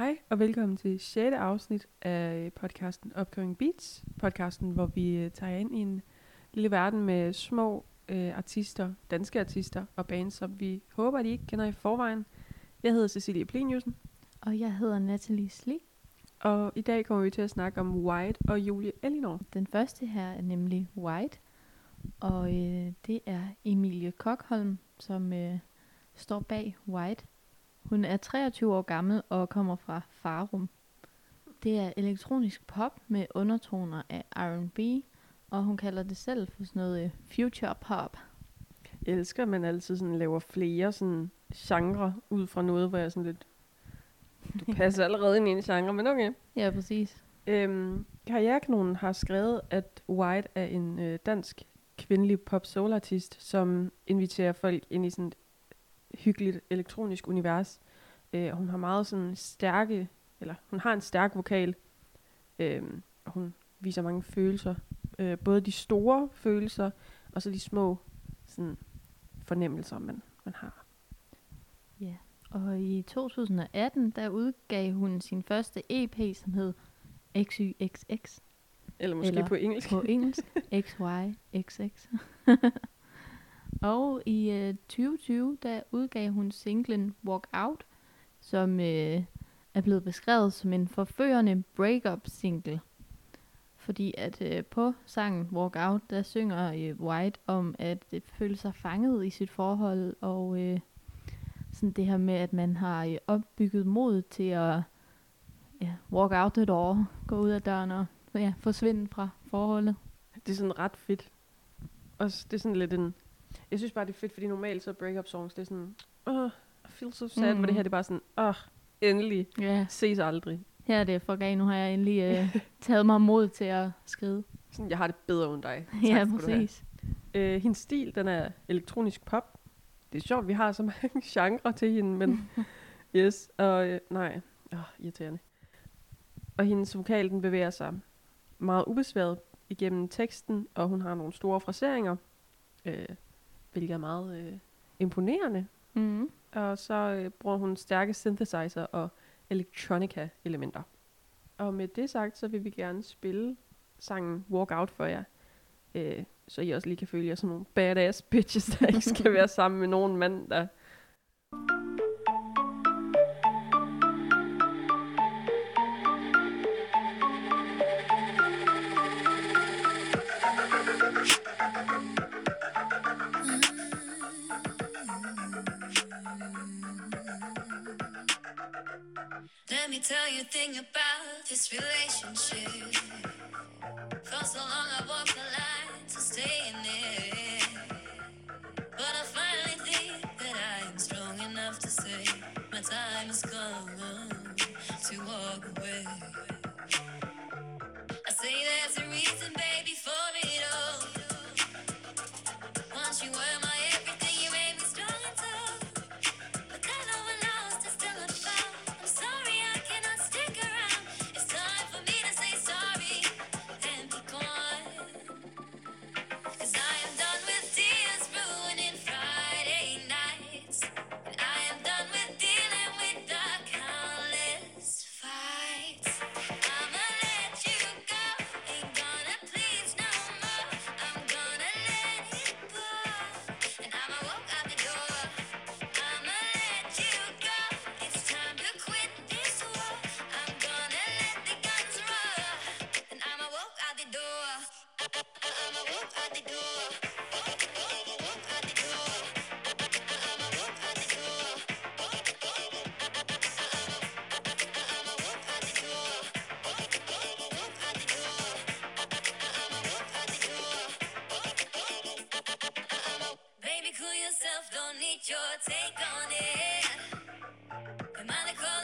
Hej og velkommen til 6. afsnit af podcasten Upcoming Beats. Podcasten, hvor vi øh, tager ind i en lille verden med små øh, artister, danske artister og bands, som vi håber, at I ikke kender i forvejen. Jeg hedder Cecilie Pleniusen, Og jeg hedder Natalie Sli. og i dag kommer vi til at snakke om White og Julie Elinor. Den første her er nemlig White, og øh, det er Emilie Kokholm, som øh, står bag White. Hun er 23 år gammel og kommer fra Farum. Det er elektronisk pop med undertoner af R&B, og hun kalder det selv for sådan noget øh, future pop. Jeg elsker, at man altid sådan laver flere sådan genre ud fra noget, hvor jeg sådan lidt... Du passer allerede ind i en genre, men okay. Ja, præcis. Øhm, Karrierekanonen har skrevet, at White er en øh, dansk kvindelig pop soul artist, som inviterer folk ind i sådan et hyggeligt elektronisk univers. Øh, hun har meget sådan stærke, eller hun har en stærk vokal. Øhm, og hun viser mange følelser. Øh, både de store følelser, og så de små sådan, fornemmelser, man, man har. Ja. Og i 2018, der udgav hun sin første EP, som hed XYXX. Eller måske Eller på engelsk. på engelsk. XYXX. og i øh, 2020, der udgav hun singlen Walk Out, som øh, er blevet beskrevet som en forførende breakup single. Fordi at øh, på sangen Walk Out, der synger øh, White om at øh, føle sig fanget i sit forhold, og øh, sådan det her med, at man har øh, opbygget mod til at ja, walk out the door, gå ud af døren og ja, forsvinde fra forholdet. Det er sådan ret fedt. Og det er sådan lidt en... Jeg synes bare, det er fedt, fordi normalt så breakup songs, det er sådan... Oh, I feel so sad, mm. hvor det her det er bare sådan... Åh, oh, endelig. Ja, Ses aldrig. her er det for gay. Nu har jeg endelig øh, taget mig mod til at skrive. Sådan, jeg har det bedre end dig. Tak ja, præcis. Øh, hendes stil, den er elektronisk pop. Det er sjovt, vi har så mange genrer til hende, men... yes, og øh, nej. Åh, oh, irriterende. Og hendes vokal, den bevæger sig meget ubesværet igennem teksten, og hun har nogle store fraseringer, øh, hvilket er meget øh, imponerende. Mm. Og så øh, bruger hun stærke synthesizer og electronica-elementer. Og med det sagt, så vil vi gerne spille sangen Walk Out for jer. Øh, så I også lige kan føle jer som nogle badass bitches, der ikke skal være sammen med nogen mand, der... tell you thing about this relationship. For so long I walked the line to stay in it.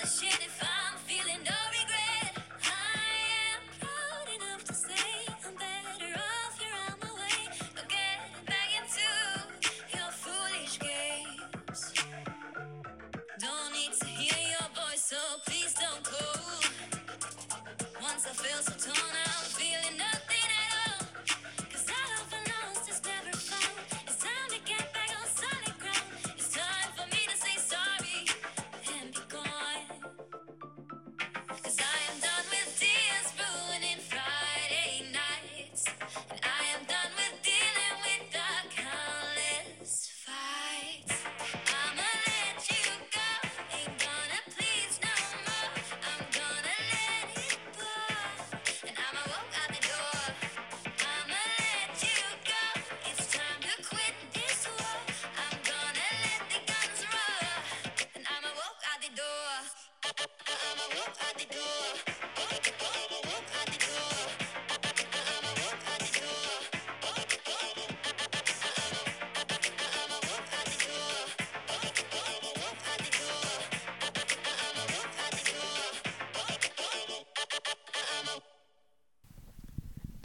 Shit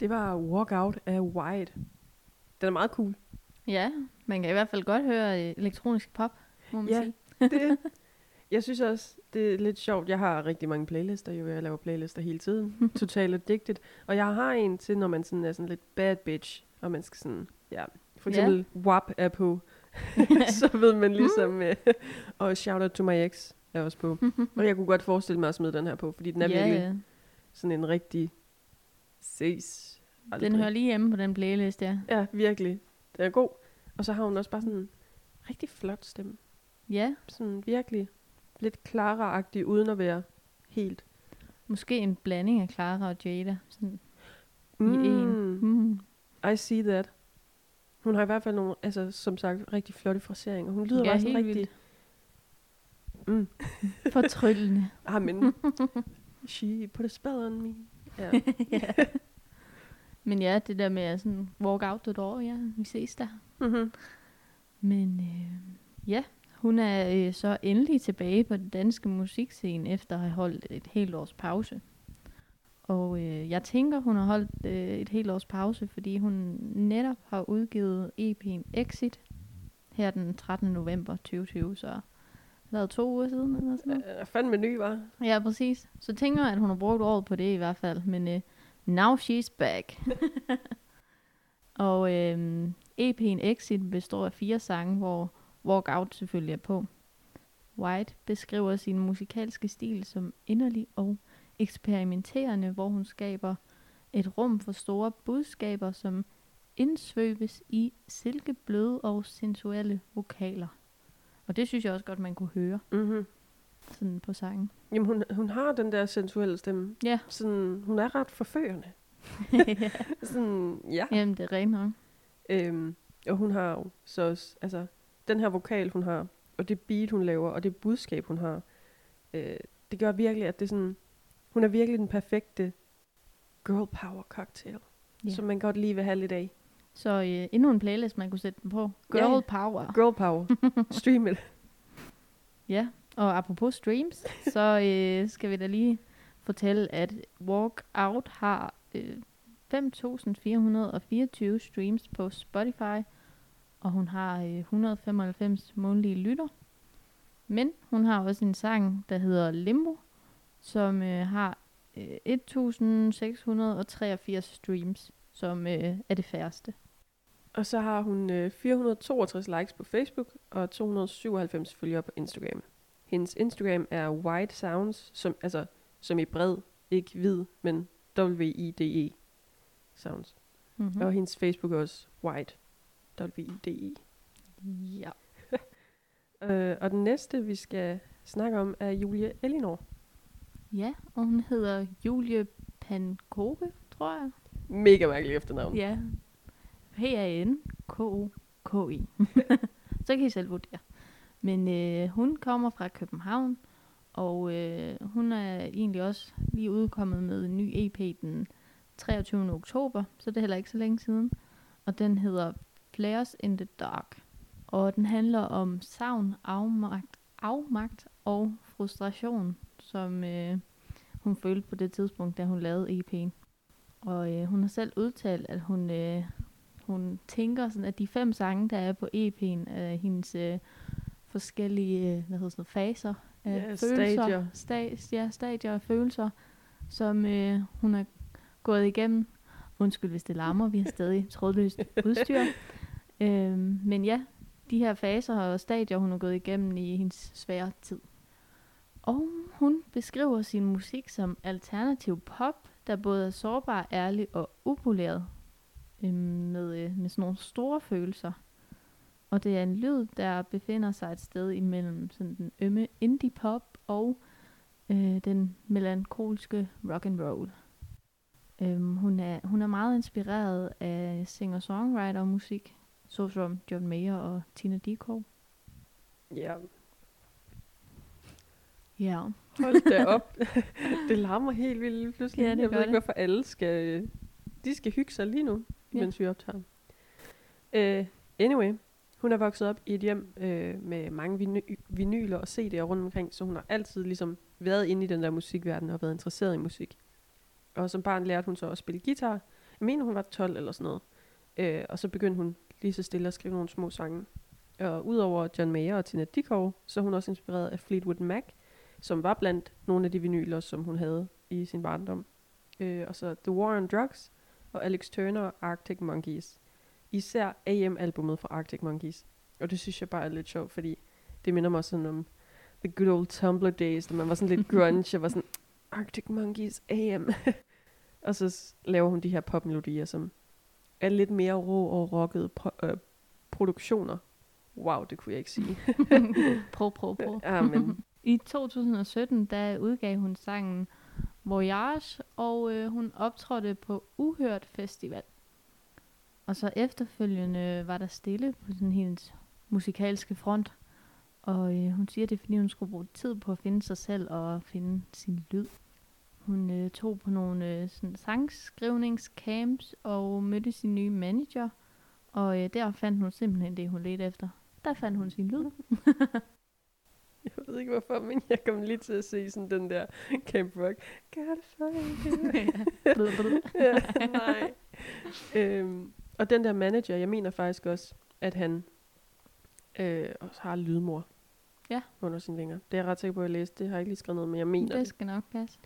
Det var Walk Out af White. Den er meget cool. Ja, man kan i hvert fald godt høre øh, elektronisk pop, må man Ja. sige. Det, jeg synes også, det er lidt sjovt. Jeg har rigtig mange playlister, jo. Jeg laver playlister hele tiden. Totalt addicted. Og jeg har en til, når man sådan er sådan lidt bad bitch, og man skal sådan, ja, for eksempel WAP er på. så ved man ligesom, øh, og Shout Out to My Ex er også på. og jeg kunne godt forestille mig at smide den her på, fordi den er ja, virkelig sådan en rigtig ses. Aldrig. Den hører lige hjemme på den playlist, ja. Ja, virkelig. Den er god. Og så har hun også bare sådan en rigtig flot stemme. Ja, Sådan virkelig lidt Clara-agtig, uden at være helt. måske en blanding af Clara og Jada. Sådan i en. Mm. I see that. Hun har i hvert fald nogle, altså som sagt, rigtig flotte fraseringer. Hun lyder Ja, bare sådan rigtig... Mm. Fortryllende. Ah, men... She put a spell on me. Ja. ja. Men ja, det der med at sådan walk out the door, ja, vi ses der. mm-hmm. Men øh, ja, hun er øh, så endelig tilbage på den danske musikscene efter at have holdt et helt års pause. Og øh, jeg tænker, hun har holdt øh, et helt års pause, fordi hun netop har udgivet EP'en Exit her den 13. november 2020, så været to uger siden eller sådan noget. Uh, fandme ny, var. Ja, præcis. Så tænker jeg, at hun har brugt året på det i hvert fald. Men uh, now she's back. og øh, EP'en Exit består af fire sange, hvor Walk Out selvfølgelig er på. White beskriver sin musikalske stil som inderlig og eksperimenterende, hvor hun skaber et rum for store budskaber, som indsvøbes i silkebløde og sensuelle vokaler. Og det synes jeg også godt, man kunne høre Mm-hmm. Sådan på sangen. Jamen, hun, hun har den der sensuelle stemme. Ja. Sådan, hun er ret forførende. sådan, ja. Jamen, det er rent nok. Øhm, og hun har jo så også, altså, den her vokal, hun har, og det beat, hun laver, og det budskab, hun har, øh, det gør virkelig, at det sådan, hun er virkelig den perfekte girl power cocktail, Ja. som man godt lige vil have lidt af. Så øh, endnu en playlist, man kunne sætte den på. Girl Ja. Power. Girl power. Stream it. Ja, og apropos streams, så øh, skal vi da lige fortælle, at Walk Out har øh, 5.424 streams på Spotify, og hun har øh, 195 månedlige lytter. Men hun har også en sang, der hedder Limbo, som øh, har øh, 1.683 streams, som øh, er det færreste. Og så har hun øh, 462 likes på Facebook, og 297 følgere på Instagram. Hendes Instagram er White Sounds, som, altså, som i bred, ikke hvid, men W-I-D-E Sounds. Mm-hmm. Og hendes Facebook er også White. W-I-D-E. Ja. Øh, og den næste, vi skal snakke om, er Julie Elinor. Ja, og hun hedder Julie Pankoke, tror jeg. Mega mærkelig efternavn. Ja. P-A-N-K-O-K-I. Så kan I selv vurdere. Men øh, hun kommer fra København, og øh, hun er egentlig også lige udkommet med en ny EP den 23. oktober, så det er heller ikke så længe siden. Og den hedder Flares in the Dark. Og den handler om savn, afmagt, afmagt og frustration, som øh, hun følte på det tidspunkt, da hun lavede EP'en. Og øh, hun har selv udtalt, at hun, øh, hun tænker, sådan, at de fem sange, der er på EP'en, er hendes øh, forskellige øh, hvad hedder sådan noget, faser af Ja, følelser. stadier. Sta- ja, stadier af følelser, som øh, hun er gået igennem. Undskyld, hvis det larmer, vi har stadig trådløst udstyr. øhm, men ja, de her faser og stadier, hun har gået igennem i hendes svære tid. Og hun beskriver sin musik som alternativ pop, der både er sårbar, ærlig og upoleret. Øhm, med, øh, med sådan nogle store følelser. Og det er en lyd, der befinder sig et sted imellem sådan den ømme indie pop og øh, den melankolske rock and roll. Øhm, hun, er, hun er meget inspireret af singer-songwriter musik, såsom John Mayer og Tina Dickow. Ja. Ja. Hold da op. det larmer helt vildt pludselig. Ja, det jeg ved ikke, det. hvorfor alle skal... De skal hygge sig lige nu, Ja. mens vi optager. Uh, anyway, hun er vokset op i et hjem øh, med mange viny- vinyler og CD'er rundt omkring, så hun har altid ligesom været inde i den der musikverden og været interesseret i musik. Og som barn lærte hun så at spille guitar. Jeg mener, hun var 12 eller sådan noget. Øh, og så begyndte hun lige så stille at skrive nogle små sange. Og udover John Mayer og Tina Dickow, så er hun også inspireret af Fleetwood Mac, som var blandt nogle af de vinyler, som hun havde i sin barndom. Øh, og så The War on Drugs og Alex Turner og Arctic Monkeys. Især AM-albummet fra Arctic Monkeys. Og det synes jeg bare er lidt sjovt, fordi det minder mig sådan om the good old Tumblr days, da man var sådan lidt grunge, og var sådan, Arctic Monkeys AM. og så laver hun de her popmelodier, som er lidt mere rå og rockede pro- øh, produktioner. Wow, det kunne jeg ikke sige. prøv, prøv, prøv. ja, men I 2017, der udgav hun sangen Voyage, og øh, hun optrådte på Uhørt Festival. Og så efterfølgende var der stille på sådan hendes musikalske front. Og øh, hun siger, det er fordi, hun skulle bruge tid på at finde sig selv og finde sin lyd. Hun øh, tog på nogle øh, sådan sangskrivningscamps og mødte sin nye manager. Og øh, der fandt hun simpelthen det, hun ledte efter. Der fandt hun sin lyd. Jeg ved ikke hvorfor, men jeg kom lige til at se sådan den der Camp Rock. Find you. ja, nej. Øhm, og den der manager, jeg mener faktisk også, at han øh, også har lydmor Ja. under sine vinger. Det er jeg ret sikker på, at jeg læste. Det har jeg ikke lige skrevet noget, men jeg mener det det. skal nok passe.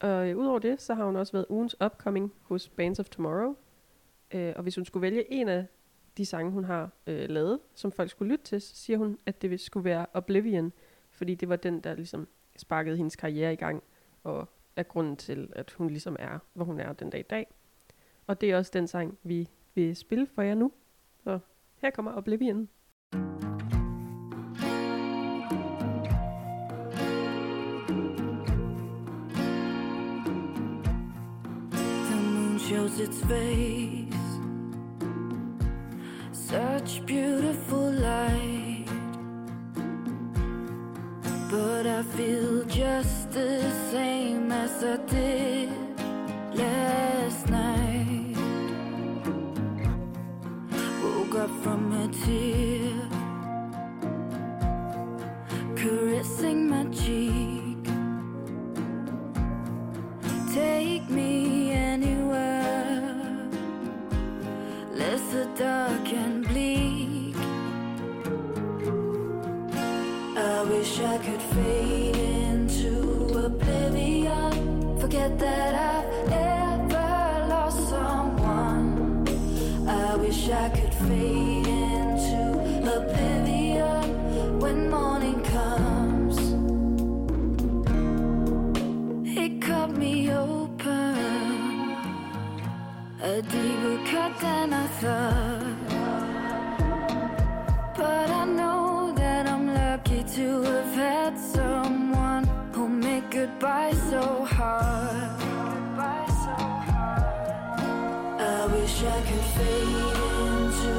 Og øh, udover det, så har hun også været ugens upcoming hos Bands of Tomorrow. Øh, og hvis hun skulle vælge en af de sange, hun har øh, lavet, som folk skulle lytte til, så siger hun, at det skulle være Oblivion, fordi det var den, der ligesom sparkede hendes karriere i gang, og er grunden til, at hun ligesom er, hvor hun er den dag i dag. Og det er også den sang, vi vil spille for jer nu. Så her kommer Oblivion. The moon shows its face. Such beautiful light. But I feel just the same as I did I. But I know that I'm lucky to have had someone who made goodbye so hard. I wish I could fade into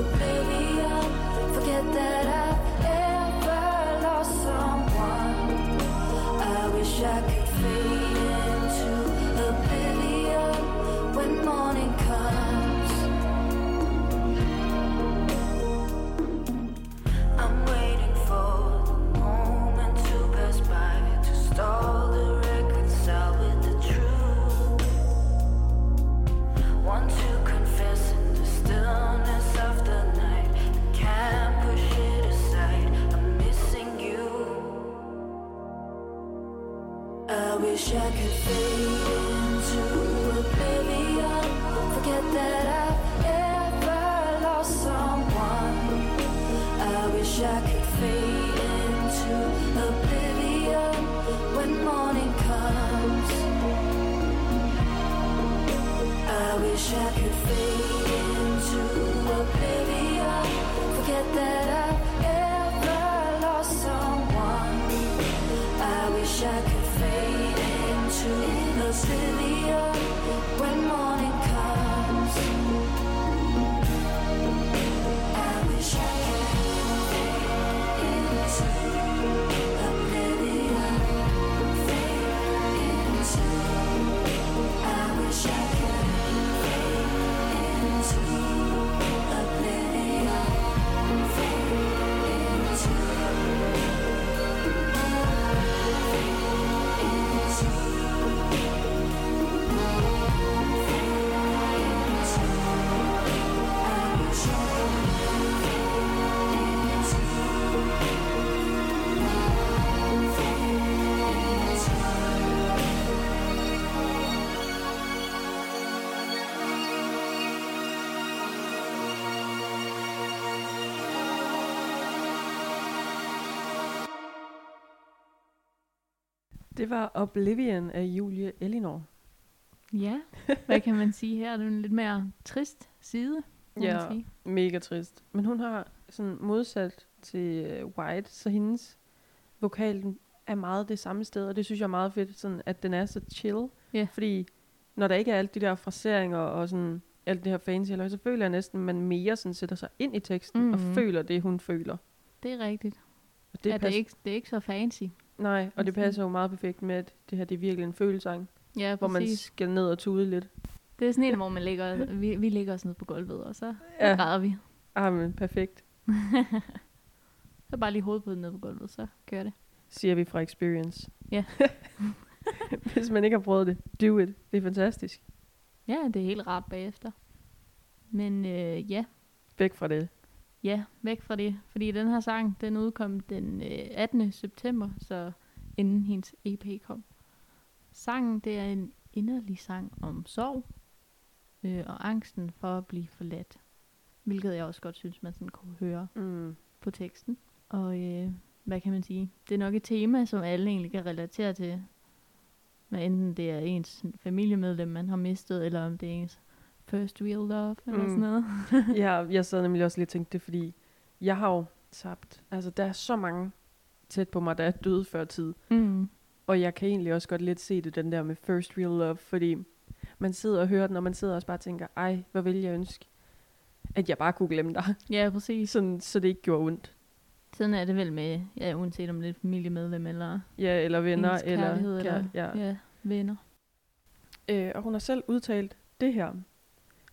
oblivion, forget that I've ever lost someone. I wish I could wish I could fade into oblivion. Forget that I've ever lost someone. I wish I could fade into oblivion when morning comes. I wish I could fade Det var Oblivion af Julie Elinor. Ja, hvad kan man sige her? Det er en lidt mere trist side, Ja. man sige. Mega trist. Men hun har sådan modsat til øh, White, så hendes vokal den er meget det samme sted, og det synes jeg er meget fedt, sådan at den er så chill. Ja. Fordi når der ikke er alt de der fraseringer og sådan alt det her fancy, eller så føler jeg næsten, at man mere sådan sætter sig ind i teksten mm-hmm. og Mhm. føler det, hun føler. Det er rigtigt. Og Det, det, er passer- ikke, det er ikke så fancy. Nej, og det passer jo meget perfekt med, at det her det er virkelig en følesang, Ja, hvor man skal ned og tude lidt. Det er sådan en, hvor man ligger, vi, vi ligger os ned på gulvet, og så Ja. græder vi. Ah, men perfekt, Så bare lige hovedpuden ned på gulvet, så kører det. siger vi fra experience. Ja. Hvis man ikke har prøvet det, do it. Det er fantastisk. Ja, det er helt rart bagefter. Men øh, ja, Væk fra det. Ja, væk fra det. Fordi den her sang, den udkom den øh, 18. september, så inden hendes EP kom. Sangen, det er en inderlig sang om sorg øh, og angsten for at blive forladt. Hvilket jeg også godt synes, man sådan kunne høre Mm. på teksten. Og øh, hvad kan man sige? Det er nok et tema, som alle egentlig kan relatere til. Hvad enten det er ens familiemedlem, man har mistet, eller om det er ens first real love, eller Mm. sådan noget. ja, jeg sad nemlig også lige og tænkte det, fordi jeg har jo tabt. Altså, der er så mange tæt på mig, der er døde før tid. Mm. Og jeg kan egentlig også godt lidt se det, den der med first real love, fordi man sidder og hører den, og man sidder også bare og tænker, ej, hvor vil jeg ønske, at jeg bare kunne glemme dig, Ja, præcis. sådan, så det ikke gjorde ondt. Sådan er det vel med, ja, uanset om det er familiemedlem, eller Ja, eller venner, eller, kærlighed, kær- eller ja. ja, venner. Øh, og hun har selv udtalt det her.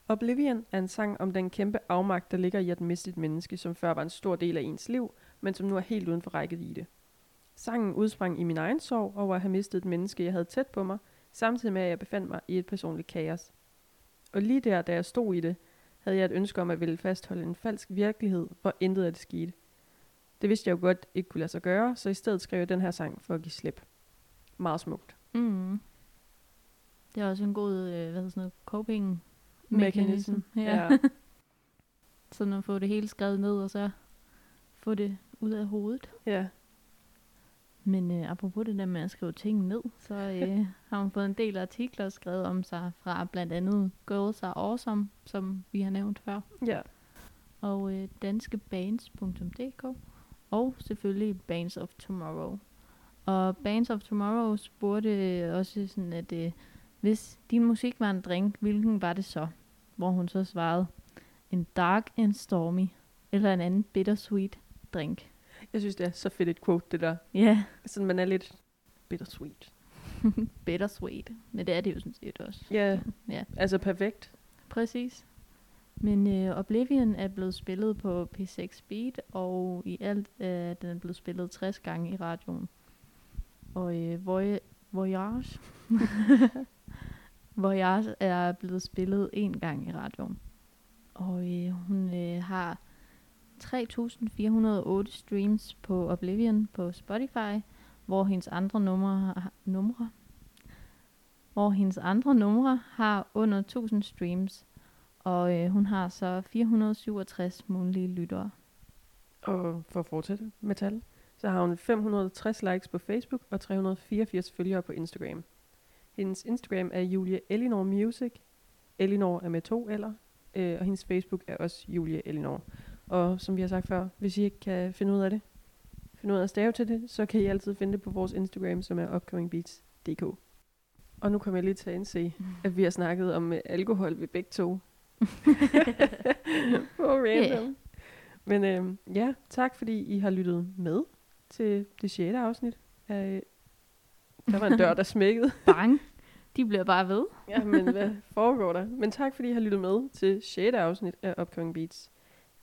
Oblivion er en sang om den kæmpe afmagt, der ligger i at miste et menneske, som før var en stor del af ens liv, men som nu er helt uden for rækkevidde. Sangen udsprang i min egen sorg over at have mistet et menneske, jeg havde tæt på mig, samtidig med at jeg befandt mig i et personligt kaos. Og lige der, da jeg stod i det, havde jeg et ønske om at ville fastholde en falsk virkelighed, hvor intet af det skete. Det vidste jeg jo godt ikke kunne lade sig gøre, så i stedet skrev jeg den her sang for at give slip. Meget smukt. Mm. Det er også en god, øh, hvad hedder sådan noget, coping Mekanism. mekanism. Ja. Sådan at få det hele skrevet ned, og så få det ud af hovedet. ja. Men øh, apropos det der med at skrive ting ned, så øh, har hun fået en del artikler skrevet om sig fra blandt andet Girls Are Awesome, som vi har nævnt før, Ja. og øh, danskebands.dk, og selvfølgelig Bands of Tomorrow. Og Bands of Tomorrow spurgte også sådan, at øh, hvis din musik var en drink, hvilken var det så? Hvor hun så svarede, en dark and stormy, eller en anden bittersweet drink. Jeg synes, det er så fedt et quote, det der. Ja, yeah. Sådan, man er lidt bittersweet. bittersweet. Men det er det jo sådan set også. Ja, Ja. altså perfekt. Præcis. Men øh, Oblivion er blevet spillet på P6 Speed, og i alt er den blevet spillet 60 gange i radioen. Og øh, Voy- Voyage, Voyage er blevet spillet en gang i radioen. Og øh, hun øh, har 3.408 streams på Oblivion på Spotify, hvor hendes andre numre, har- numre, hvor hendes andre numre har under 1000 streams, og øh, hun har så 467 månedlige lyttere. Og for at fortsætte med tal, så har hun 560 likes på Facebook og 384 følgere på Instagram. Hendes Instagram er Julie Elinor Music. Elinor er med to eller, øh, og hendes Facebook er også Julie Elinor. Og som vi har sagt før, hvis I ikke kan finde ud af det, finde ud af at stave til det, så kan I altid finde det på vores Instagram, som er upcomingbeats.dk. Og nu kommer jeg lige til at indse, at vi har snakket om øh, alkohol ved begge to. Hvor random. Yeah. Men øh, ja, tak fordi I har lyttet med til det sjette afsnit. Af, der var en dør, der smækkede. Bang! De bliver bare ved. ja, men hvad foregår der? Men tak fordi I har lyttet med til sjette afsnit af Upcoming Beats.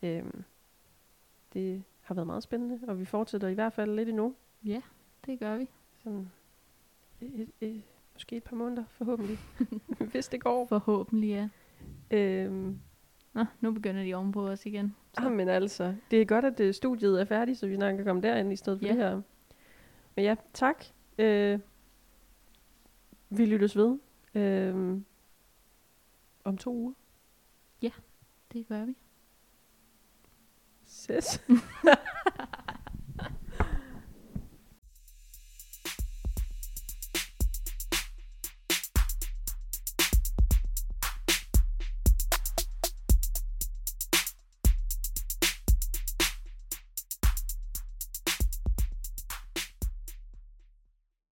Øhm, det har været meget spændende, og vi fortsætter i hvert fald lidt endnu. Ja, det gør vi. Sådan et, et, et, måske et par måneder, forhåbentlig. Hvis det går. Forhåbentlig, ja. Øhm, Nå, nu begynder de ovenpå os igen. Så. Ah, men altså, det er godt, at det, studiet er færdigt, så vi snart kan komme derind i stedet for Ja. det her. Men ja, tak. Øh, vi lyttes ved øh, om to uger. Det gør vi. Ses.